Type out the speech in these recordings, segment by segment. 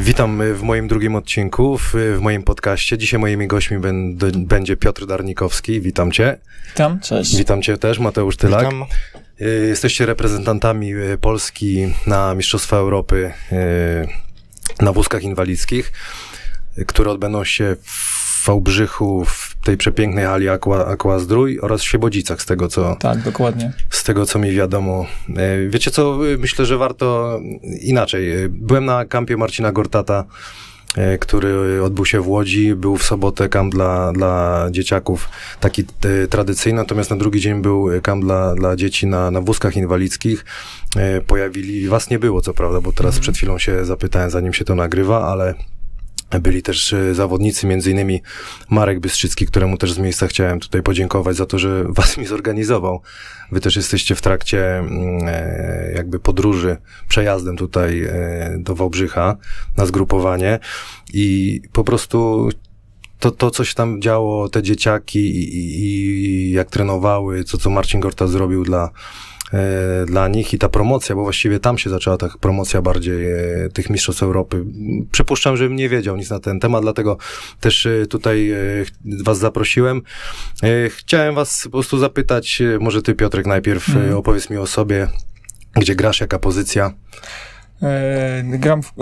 Witam w moim drugim odcinku, w, w moim podcaście. Dzisiaj moimi gośćmi będę, będzie Piotr Darnikowski. Witam cię. Witam, cześć. Witam cię też, Mateusz Tylak. Witam. Y, Jesteście reprezentantami y, Polski na Mistrzostwa Europy y, na wózkach inwalidzkich, które odbędą się w Wałbrzychu, w tej przepięknej hali Aqua, Aqua Zdrój oraz w Świebodzicach, z tego co, Tak, dokładnie. z tego, co mi wiadomo. E, Wiecie co, myślę, że warto inaczej. E, Byłem na kampie Marcina Gortata, e, który odbył się w Łodzi. Był w sobotę kamp dla, dla dzieciaków, taki e, tradycyjny, natomiast na drugi dzień był kamp dla, dla dzieci na, na wózkach inwalidzkich. E, Pojawili, was nie było co prawda, bo teraz przed chwilą się zapytałem, zanim się to nagrywa, ale byli też e, zawodnicy, między innymi Marek Bystrzycki, któremu też z miejsca chciałem tutaj podziękować za to, że was mi zorganizował. Wy też jesteście w trakcie mm, e, jakby podróży, przejazdem tutaj e, do Wałbrzycha na zgrupowanie i po prostu to, to co się tam działo, te dzieciaki i, i, i jak trenowały, co, co Marcin Gorta zrobił dla, dla nich i ta promocja, bo właściwie tam się zaczęła ta promocja bardziej e, tych mistrzostw Europy. Przypuszczam, że nie wiedział nic na ten temat, dlatego też e, tutaj e, was zaprosiłem. E, chciałem was po prostu zapytać, e, może ty Piotrek najpierw e, Mhm. opowiedz mi o sobie, gdzie grasz, jaka pozycja. E, gram w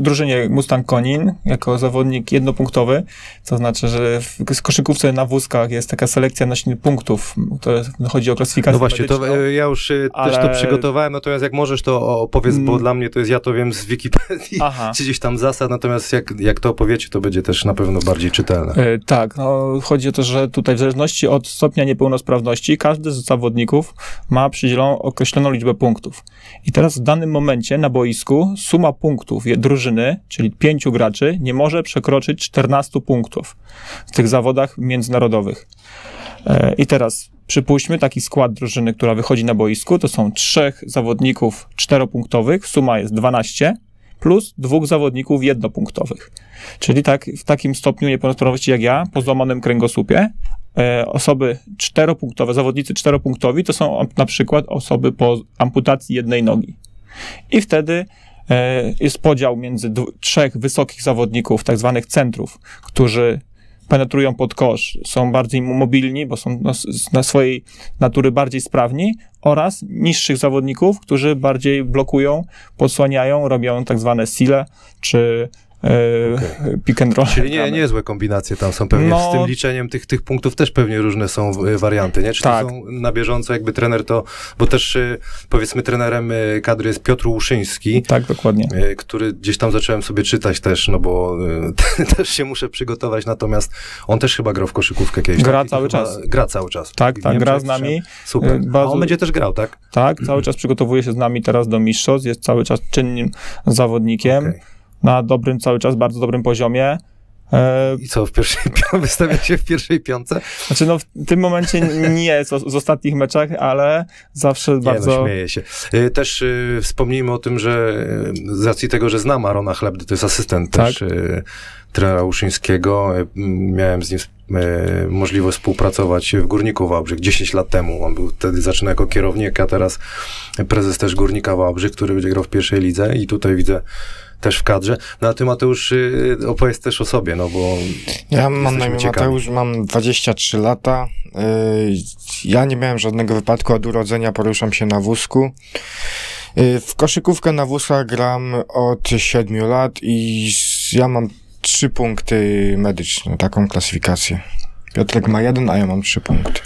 drużynie, Mustang Konin jako zawodnik jednopunktowy, to znaczy, że w koszykówce na wózkach jest taka selekcja nośnych punktów, to chodzi o klasyfikację No właśnie, to e, ja już e, też to ale- przygotowałem, natomiast jak możesz, to opowiedz, bo Mm. dla mnie to jest, ja to wiem z Wikipedii, Aha. czy gdzieś tam zasad, natomiast jak, jak to opowiecie, to będzie też na pewno bardziej czytelne. E, Tak, no, chodzi o to, że tutaj w zależności od stopnia niepełnosprawności każdy z zawodników ma przydzieloną określoną liczbę punktów. I teraz w danym momencie na boisku suma punktów drużyny, czyli pięciu graczy, nie może przekroczyć 14 punktów w tych zawodach międzynarodowych. E, I teraz przypuśćmy taki skład drużyny, która wychodzi na boisku, to są trzech zawodników czteropunktowych, suma jest 12, plus dwóch zawodników jednopunktowych. Czyli tak, w takim stopniu niepełnosprawności jak ja, po złamanym kręgosłupie, e, osoby czteropunktowe, zawodnicy czteropunktowi to są na przykład osoby po amputacji jednej nogi. I wtedy e, jest podział między trzech wysokich zawodników, tak zwanych centrów, którzy penetrują pod kosz, są bardziej mobilni, bo są na swojej natury bardziej sprawni, oraz niższych zawodników, którzy bardziej blokują, podsłaniają, robią tak zwane sile, czy e, pick and roll. Czyli nie, niezłe kombinacje tam są pewnie, No. z tym liczeniem tych, tych punktów też pewnie różne są e, warianty, nie? Czy Tak. to są na bieżąco jakby trener to, bo też e, powiedzmy trenerem kadry jest Piotr Łuszyński, Tak, dokładnie. który gdzieś tam zacząłem sobie czytać też, no bo też się muszę przygotować, natomiast on też chyba grał w koszykówkę kiedyś. Gra tak? Cały chyba czas. Gra cały czas. Tak, tak, gra z nami. Super. Bardzo- A on będzie też grał, tak? Tak, cały czas przygotowuje się z nami teraz do mistrzostw, jest cały czas czynnym zawodnikiem, Okej. Na dobrym, cały czas bardzo dobrym poziomie. E, I co, w pierwszej, wystawia się w pierwszej piątce? znaczy, no w tym momencie nie z, z ostatnich meczach, ale zawsze Nie, bardzo... no, śmieję się. Y, Też y, wspomnijmy o tym, że z racji tego, że znam Arona Chlebdy, to jest asystent Tak. też y, trenera Uszyńskiego, miałem z nim możliwość współpracować w Górniku Wałbrzych 10 lat temu. On był wtedy zaczynał jako kierownik, a teraz prezes też Górnika Wałbrzych, który będzie grał w pierwszej lidze i tutaj widzę też w kadrze. No a ty Mateusz y, opowiedz też o sobie, no bo Ja mam na imię ciekawi. Mateusz, mam 23 lata. Yy, Ja nie miałem żadnego wypadku od urodzenia, poruszam się na wózku. Yy, W koszykówkę na wózkach gram od 7 lat i ja mam 3 punkty medyczne, taką klasyfikację. Piotrek ma jeden, a ja mam 3 punkty.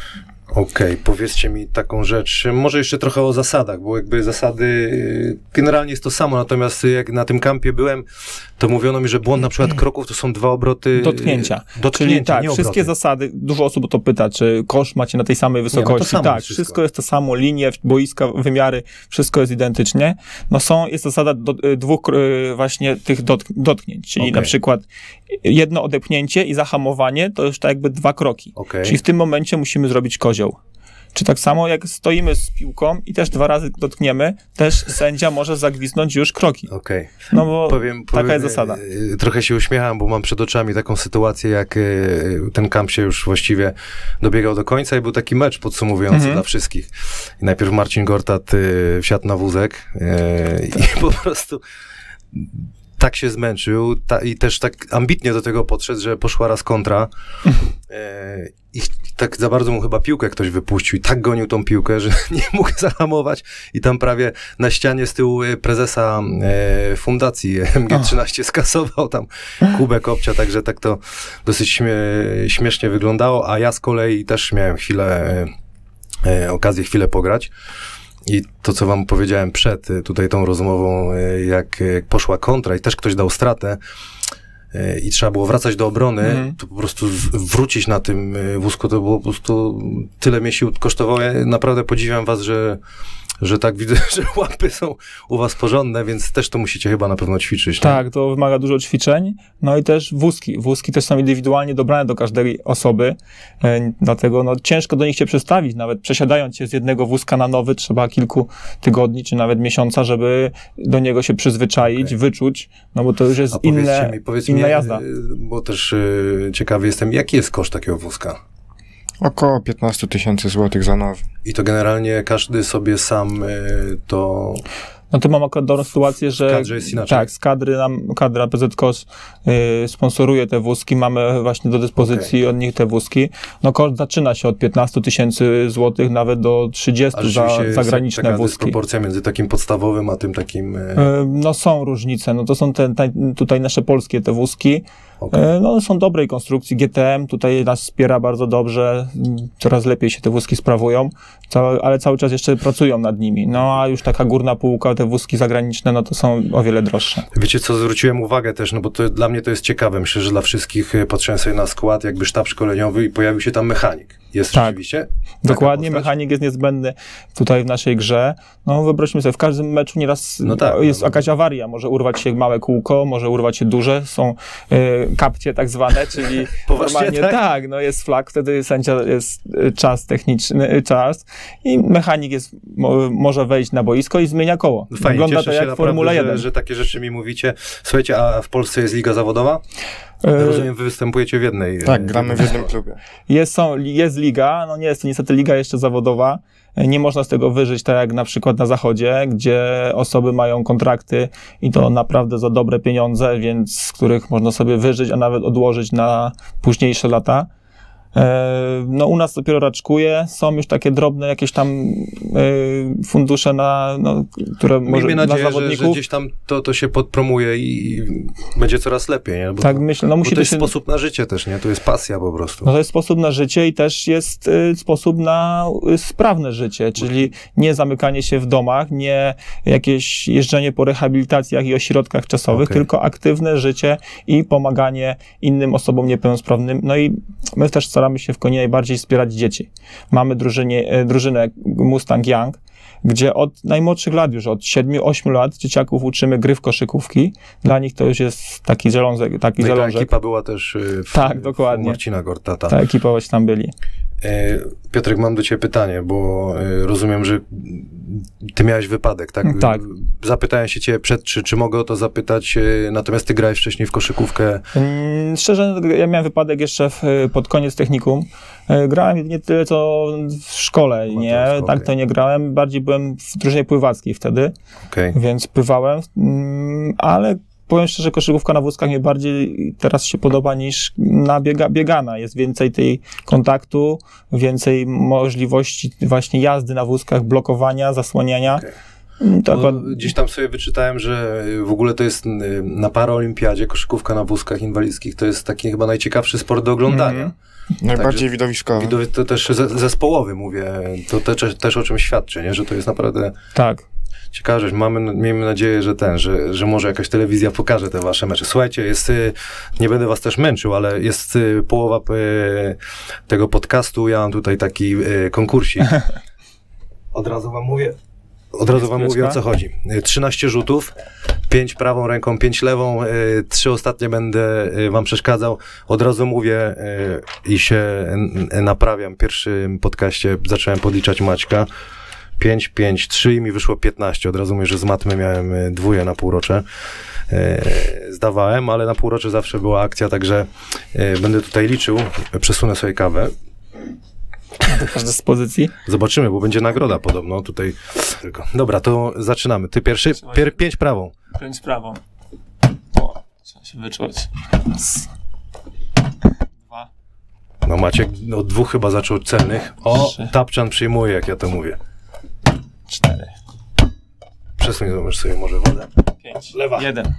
Okej, powiedzcie mi taką rzecz, może jeszcze trochę o zasadach, bo jakby zasady, y, generalnie jest to samo, natomiast jak na tym kampie byłem, to mówiono mi, że błąd na przykład kroków to są dwa obroty... y, Dotknięcia. Dotknięcia, Czyli tak, nie wszystkie zasady, dużo osób o to pyta, czy kosz macie na tej samej wysokości. samo tak, jest wszystko. wszystko. jest to samo, linie, boiska, wymiary, wszystko jest identycznie. No są, jest zasada do, y, dwóch właśnie tych dotk, dotknięć, czyli Okej. na przykład jedno odepchnięcie i zahamowanie to już tak jakby dwa kroki. Okej. Czyli w tym momencie musimy zrobić kozioł. Czy tak samo jak stoimy z piłką i też dwa razy dotkniemy, też sędzia może zagwiznąć już kroki. Okej. No bo Powiem, taka powiem, jest zasada. y, Trochę się uśmiecham, bo mam przed oczami taką sytuację, jak y, ten kamp się już właściwie dobiegał do końca i był taki mecz podsumowujący Mhm. dla wszystkich. I najpierw Marcin Gortat y, wsiadł na wózek i po prostu tak się zmęczył ta, i też tak ambitnie do tego podszedł, że poszła raz kontra. E, i tak za bardzo mu chyba piłkę ktoś wypuścił. I tak gonił tą piłkę, że nie mógł zahamować. I tam prawie na ścianie z tyłu e, prezesa e, fundacji MG13 skasował tam kubek obcia, także tak to dosyć śmie śmiesznie wyglądało, a ja z kolei też miałem chwilę, e, e, okazję chwilę pograć. I to, co wam powiedziałem przed y, tutaj tą rozmową, y, jak, jak poszła kontra i też ktoś dał stratę y, i trzeba było wracać do obrony, Mhm. to po prostu wrócić na tym y, wózku, to było po prostu tyle mnie sił kosztowało. Ja naprawdę podziwiam was, że, że tak widzę, że łapy są u was porządne, więc też to musicie chyba na pewno ćwiczyć. nie? Tak, to wymaga dużo ćwiczeń. No i też wózki. Wózki też są indywidualnie dobrane do każdej osoby, e, dlatego no, ciężko do nich się przestawić. Nawet przesiadając się z jednego wózka na nowy, trzeba kilku tygodni, czy nawet miesiąca, żeby do niego się przyzwyczaić, Okej. wyczuć, no bo to już jest inne, mi, inna mi, jazda. y, bo też y, ciekawy jestem, jaki jest koszt takiego wózka? Około 15 tysięcy złotych za nowy. I to generalnie każdy sobie sam y, to No to mam akurat dobrą sytuację, że... kadrze jest inaczej. Tak, z kadry nam, kadra PZKOS y, sponsoruje te wózki, mamy właśnie do dyspozycji od nich te wózki. No koszt zaczyna się od 15 tysięcy złotych, nawet do 30 A za zagraniczne taka wózki. dysproporcja między takim podstawowym, a tym takim... e, Y, No są różnice, no to są te, te, tutaj nasze polskie te wózki, okej. Y, no są dobrej konstrukcji, GTM tutaj nas wspiera bardzo dobrze, coraz lepiej się te wózki sprawują, ale cały czas jeszcze pracują nad nimi, no a już taka górna półka, te wózki zagraniczne, no to są o wiele droższe. Wiecie co, zwróciłem uwagę też, no bo to, dla mnie to jest ciekawe. Myślę, że dla wszystkich e, sobie na skład, jakby sztab szkoleniowy i pojawił się tam mechanik. Jest Tak. rzeczywiście? Dokładnie, mechanik jest niezbędny tutaj w naszej grze. No wyobraźmy sobie, w każdym meczu nieraz No tak, jest no. jakaś awaria, może urwać się małe kółko, może urwać się duże, są y, kapcie tak zwane, czyli normalnie tak? tak, no jest flag, wtedy sędzia jest y, czas techniczny, czas i mechanik jest, mo, może wejść na boisko i zmienia koło. Fajnie, Wygląda to jak Formula 1. Że, że takie rzeczy mi mówicie. Słuchajcie, a w Polsce jest liga zawodowa? Y, Rozumiem, wy występujecie w jednej. e, Tak, gramy w jednym klubie. Jest, są, jest liga, no nie jest to niestety liga jeszcze zawodowa. Nie można z tego wyżyć tak jak na przykład na zachodzie, gdzie osoby mają kontrakty i to naprawdę za dobre pieniądze, więc z których można sobie wyżyć, a nawet odłożyć na późniejsze lata. E, No u nas dopiero raczkuje, są już takie drobne jakieś tam e, fundusze na, no, które może Miejmy nadzieję, że, zawodników. że gdzieś tam to, to się podpromuje i będzie coraz lepiej, nie? Bo tak myślę, no musi to jest się... sposób na życie też, nie? To jest pasja po prostu. No to jest sposób na życie i też jest y, sposób na y, sprawne życie, czyli nie zamykanie się w domach, nie jakieś jeżdżenie po rehabilitacjach i ośrodkach czasowych, Okej. tylko aktywne życie i pomaganie innym osobom niepełnosprawnym. No i my też staramy się w Koni najbardziej wspierać dzieci. Mamy drużynie, e, drużynę Mustang Young, gdzie od najmłodszych lat, już od 7-8 lat dzieciaków uczymy gry w koszykówki. Dla nich to już jest taki zalążek, taki No i ta ekipa była też y, w, Tak, dokładnie. Marcina Gortata. Ta ekipa właśnie tam byli. E, Piotrek, mam do ciebie pytanie, bo e, rozumiem, że ty miałeś wypadek, tak? Tak. Zapytałem się ciebie przed, czy, czy mogę o to zapytać, e, natomiast ty grałeś wcześniej w koszykówkę. Mm, Szczerze, ja miałem wypadek jeszcze w, pod koniec technikum. Grałem nie tyle co w szkole, nie, Amatorsko, tak to nie grałem. Bardziej byłem w drużynie pływackiej wtedy, Okej. więc pływałem, mm, ale powiem szczerze, koszykówka na wózkach mi bardziej teraz się podoba niż na biega, biegana. Jest więcej tej kontaktu, więcej możliwości właśnie jazdy na wózkach, blokowania, zasłaniania. Okej. Mm, Bo akurat, gdzieś tam sobie wyczytałem, że w ogóle to jest y, na paraolimpiadzie koszykówka na wózkach inwalidzkich, to jest taki chyba najciekawszy sport do oglądania. Mhm. Najbardziej widowiskowy. Widowy, to też ze, zespołowy mówię, to te, też o czym świadczy, nie? że to jest naprawdę tak. Ciekawe, mamy, miejmy nadzieję, że ten, że, że może jakaś telewizja pokaże te wasze mecze. Słuchajcie, jest, y, nie będę was też męczył, ale jest y, połowa y, tego podcastu, ja mam tutaj taki konkursik. Od razu wam mówię, od razu wam mówię o co chodzi. Y, 13 rzutów, 5 prawą ręką, 5 lewą, y, 3 ostatnie będę wam przeszkadzał. Od razu mówię i się naprawiam. W pierwszym podcaście zacząłem podliczać Maćka. 5, 5, 3 i mi wyszło 15. Od razu mówię, że z matmy miałem y, dwóje na półrocze. E, zdawałem, ale na półrocze zawsze była akcja, także e, będę tutaj liczył. Przesunę sobie kawę. Z dyspozycji. Zobaczymy, bo będzie nagroda podobno tutaj. Tylko. Dobra, to zaczynamy. Ty pierwszy? Pier, pięć prawą. Pięć prawą. Trzeba się wyczuć. Raz. Dwa. No Maciek od dwóch chyba zaczął celnych. O, Trzy. Tapczan przyjmuje, jak ja to mówię. Cztery. Przesuń zobacz sobie może wodę. Pięć. Lewa. Jeden.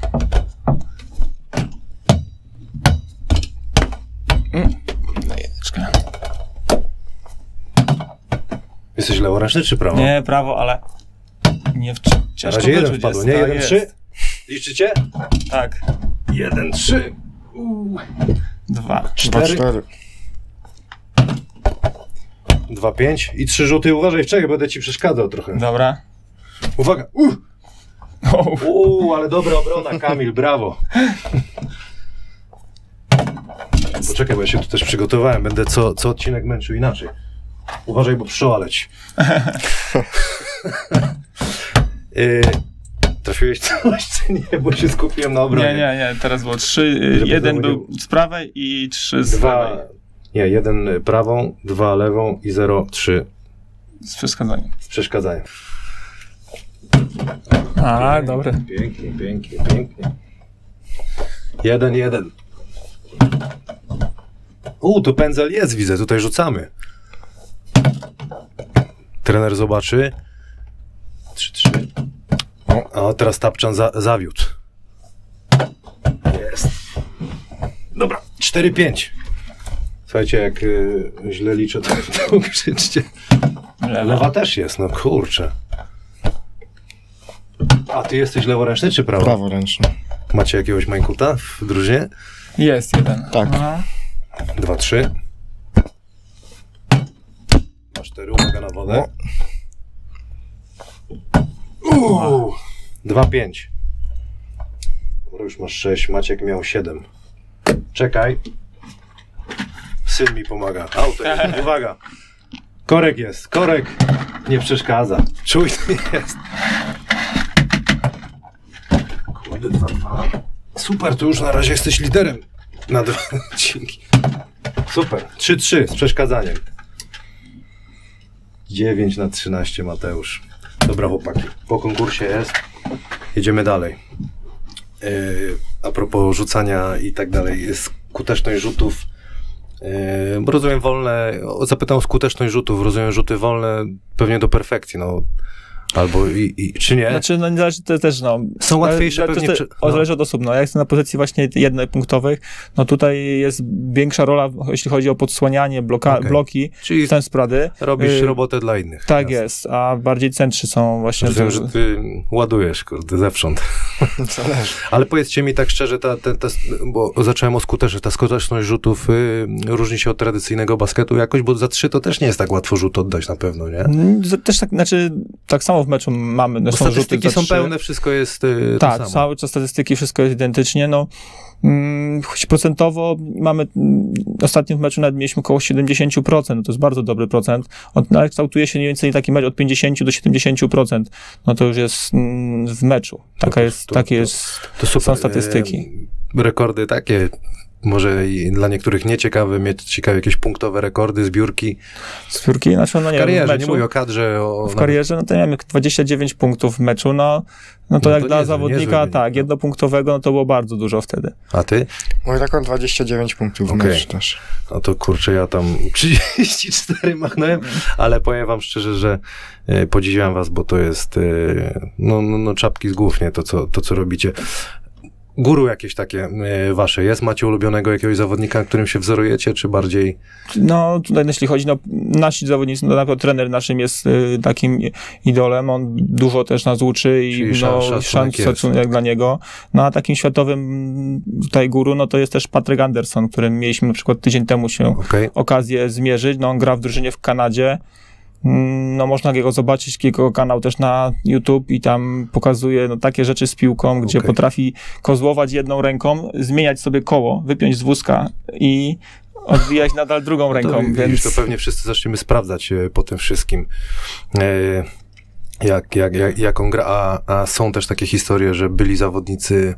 Na jedyneczkę. Jesteś leworęczny czy prawo? Nie, prawo, ale nie w Na ciężko razie jeden wyczuć wpadł, jest. nie? Tak Jeden, jest. trzy? Liczycie? Tak. Jeden, trzy. Dwa. Dwa, Cztery. cztery. Dwa, pięć i trzy rzuty. Uważaj, czekaj, będę ci przeszkadzał trochę. Dobra. Uwaga. Uh! Uuu, ale dobra obrona, Kamil, brawo. Poczekaj, bo ja się tu też przygotowałem. Będę co, co odcinek męczył inaczej. Uważaj, bo leci. yy, trafiłeś coś, czy nie? Bo się skupiłem na obronie. nie, nie, nie. Teraz było trzy. y, Żeby Jeden był z prawej i trzy z Dwa, lewej. Nie, jeden prawą, dwa lewą i zero, trzy Z przeszkadzaniem. z przeszkadzaniem. A, dobre. Pięknie, pięknie, pięknie. Jeden, jeden. U, tu pędzel jest, widzę, tutaj rzucamy. Trener zobaczy. Trzy, trzy. O, a teraz Tapczan za, zawiódł. Jest. Dobra, cztery, pięć. Słuchajcie, jak y, źle liczę, to, to krzyczcie. Lewa. Lewa też jest, no kurczę. A ty jesteś leworęczny czy prawo? Praworęczny. Macie jakiegoś Majkuta w drużynie? Jest jeden. Tak. No. Dwa, trzy. Dwa, cztery, uwaga na wodę. Uuu. Dwa, pięć. Dobra, już masz sześć, Maciek miał siedem. Czekaj. Syn mi pomaga. Auto jest, uwaga. Korek jest, korek nie przeszkadza. Czujny jest. Kurde, dwa, dwa. Super, to już na razie jesteś liderem na dwa odcinki. Super. 3-3 z przeszkadzaniem. 9 na 13 Mateusz. Dobra chłopaki, po konkursie jest. Jedziemy dalej. Yy, a propos rzucania i tak dalej, skuteczność rzutów. Yy, bo rozumiem wolne, zapytam o skuteczność rzutów, rozumiem rzuty wolne pewnie do perfekcji, no. Albo i, i czy nie? Znaczy, no nie zależy, to też, no... Są łatwiejsze ale to pewnie te- przy- o, no. Zależy od osób, no. Ja jestem na pozycji właśnie jednopunktowych, no tutaj jest większa rola, jeśli chodzi o podsłanianie, bloka, Okej. bloki, Czyli ten sprady. robisz Yy, robotę dla innych. Tak Jasne. jest, a bardziej centrzy są właśnie... Rozumiem, że ty ładujesz, kurde, zewsząd. Zależy. Ale powiedzcie mi tak szczerze, ta, ta, ta, bo zacząłem o skuterze, ta skuteczność rzutów y, różni się od tradycyjnego basketu jakoś, bo za trzy to też nie jest tak łatwo rzut oddać na pewno, nie? Mm, z- Też tak, znaczy, tak samo w meczu mamy, no, są rzuty za są pełne, wszystko jest y, Tak, cały czas statystyki, wszystko jest identycznie, no. Mm, choć procentowo mamy, mm, ostatnio w meczu nawet mieliśmy około 70%, no to jest bardzo dobry procent, no, ale kształtuje się mniej więcej taki mecz od 50 do 70%, no to już jest mm, w meczu, taka to- jest, to- takie to- jest, To super. są statystyki. Y, rekordy takie, może i dla niektórych nieciekawe, mieć ciekawe jakieś punktowe rekordy, zbiórki. z piórki, znaczy no W nie karierze, w nie meczu, mówię o kadrze, o... w karierze, no to miałem 29 punktów w meczu, no, no to No jak to dla niezły, zawodnika, niezły tak, no. jednopunktowego, no to było bardzo dużo wtedy. A ty? Mój rekord 29 punktów w Okej. meczu też. No to kurczę, ja tam 34 machnąłem, ale powiem wam szczerze, że e, podziwiam was, bo to jest e, no, no, no czapki z głów, nie? To, co, to, co robicie. Guru jakieś takie e, wasze jest? Macie ulubionego jakiegoś zawodnika, którym się wzorujecie, czy bardziej... No, tutaj jeśli chodzi, no, nasi zawodnicy, no, na przykład trener naszym jest y, takim idolem, on dużo też nas uczy i Czyli no, szacunek szacunek dla niego. No, a takim światowym mm, tutaj guru, no to jest też Patrick Anderson, którym mieliśmy na przykład tydzień temu się Okej, okazję zmierzyć. No, on gra w drużynie w Kanadzie. Mm, No, można jego zobaczyć, jego kanał też na YouTube i tam pokazuje no, takie rzeczy z piłką, gdzie Okej. potrafi kozłować jedną ręką, zmieniać sobie koło, wypiąć z wózka i odbijać nadal drugą ręką, to, więc... widzisz, to pewnie wszyscy zaczniemy sprawdzać e, po tym wszystkim. E, jak, jak, jak, jak on gra, a, a są też takie historie, że byli zawodnicy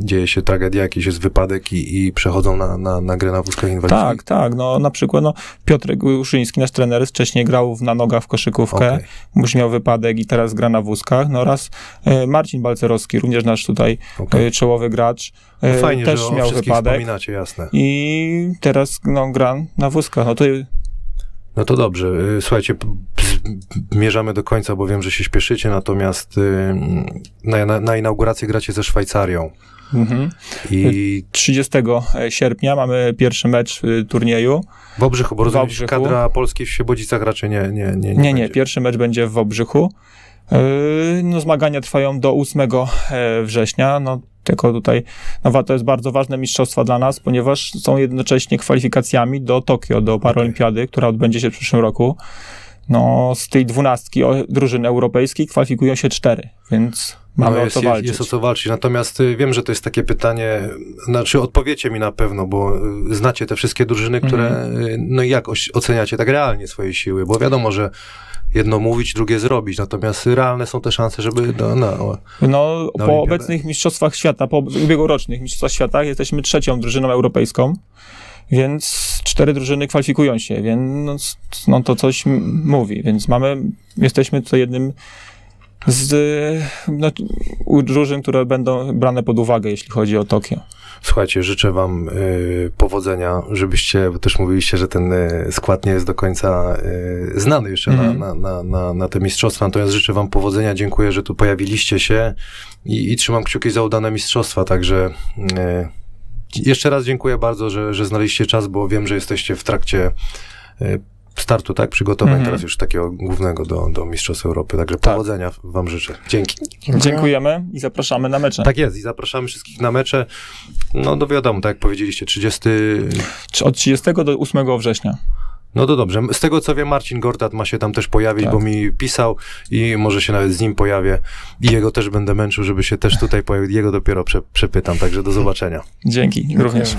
dzieje się tragedia, jakiś jest wypadek i, i przechodzą na, na, na grę na wózkach inwalidzkich? Tak, tak. No, na przykład no, Piotr Uszyński, nasz trener, wcześniej grał w- na nogach w koszykówkę, Okej. już miał wypadek i teraz gra na wózkach. No oraz e, Marcin Balcerowski, również nasz tutaj Okej. e, czołowy gracz, e, Fajnie, też że miał wypadek jasne. i teraz no, gra na wózkach. No to No to dobrze. Y, Słuchajcie, mierzamy do końca, bo wiem, że się śpieszycie, natomiast y, na, na, na inaugurację gracie ze Szwajcarią. mhm. I 30 sierpnia mamy pierwszy mecz y, turnieju. w Obrzychu, bo W rozumiem, Obrzychu. kadra polskiej w Siebodzicach raczej nie Nie, nie, Nie, nie, będzie. pierwszy mecz będzie w Obrzychu. No, zmagania trwają do 8 e, września. No, tylko tutaj no, to jest bardzo ważne mistrzostwa dla nas, ponieważ są jednocześnie kwalifikacjami do Tokio, do Paralimpiady, która odbędzie się w przyszłym roku. No, z tej dwunastki o- drużyn europejskich kwalifikują się cztery, więc mamy no, o jest, co jest, walczyć. jest o co walczyć. Natomiast y, wiem, że to jest takie pytanie, znaczy odpowiecie mi na pewno, bo y, znacie te wszystkie drużyny, które, Mhm. y, no i jak oceniacie tak realnie swoje siły, bo wiadomo, że jedno mówić, drugie zrobić, natomiast realne są te szanse, żeby no, no, No, po obecnych mistrzostwach świata, po ubiegłorocznych mistrzostwach świata jesteśmy trzecią drużyną europejską, więc cztery drużyny kwalifikują się, więc no, no to coś mówi, więc mamy, jesteśmy tutaj jednym z no, drużyn, które będą brane pod uwagę, jeśli chodzi o Tokio. Słuchajcie, życzę wam y, powodzenia, żebyście, bo też mówiliście, że ten y, skład nie jest do końca y, znany jeszcze na, na, na, na, na te mistrzostwa, natomiast życzę wam powodzenia, dziękuję, że tu pojawiliście się i, i trzymam kciuki za udane mistrzostwa, także y, jeszcze raz dziękuję bardzo, że, że znaleźliście czas, bo wiem, że jesteście w trakcie y, startu, tak, przygotowań Mhm. teraz już takiego głównego do, do Mistrzostw Europy, także Tak. powodzenia wam życzę. Dzięki. Dziękujemy i zapraszamy na mecze. Tak jest i zapraszamy wszystkich na mecze. No, no wiadomo, tak jak powiedzieliście, 30. Czy Od 30 do 8 września. No to dobrze. Z tego co wiem, Marcin Gortat ma się tam też pojawić, Tak. bo mi pisał i może się nawet z nim pojawię. I jego też będę męczył, żeby się też tutaj pojawił. Jego dopiero prze, przepytam, także do zobaczenia. Dzięki, również.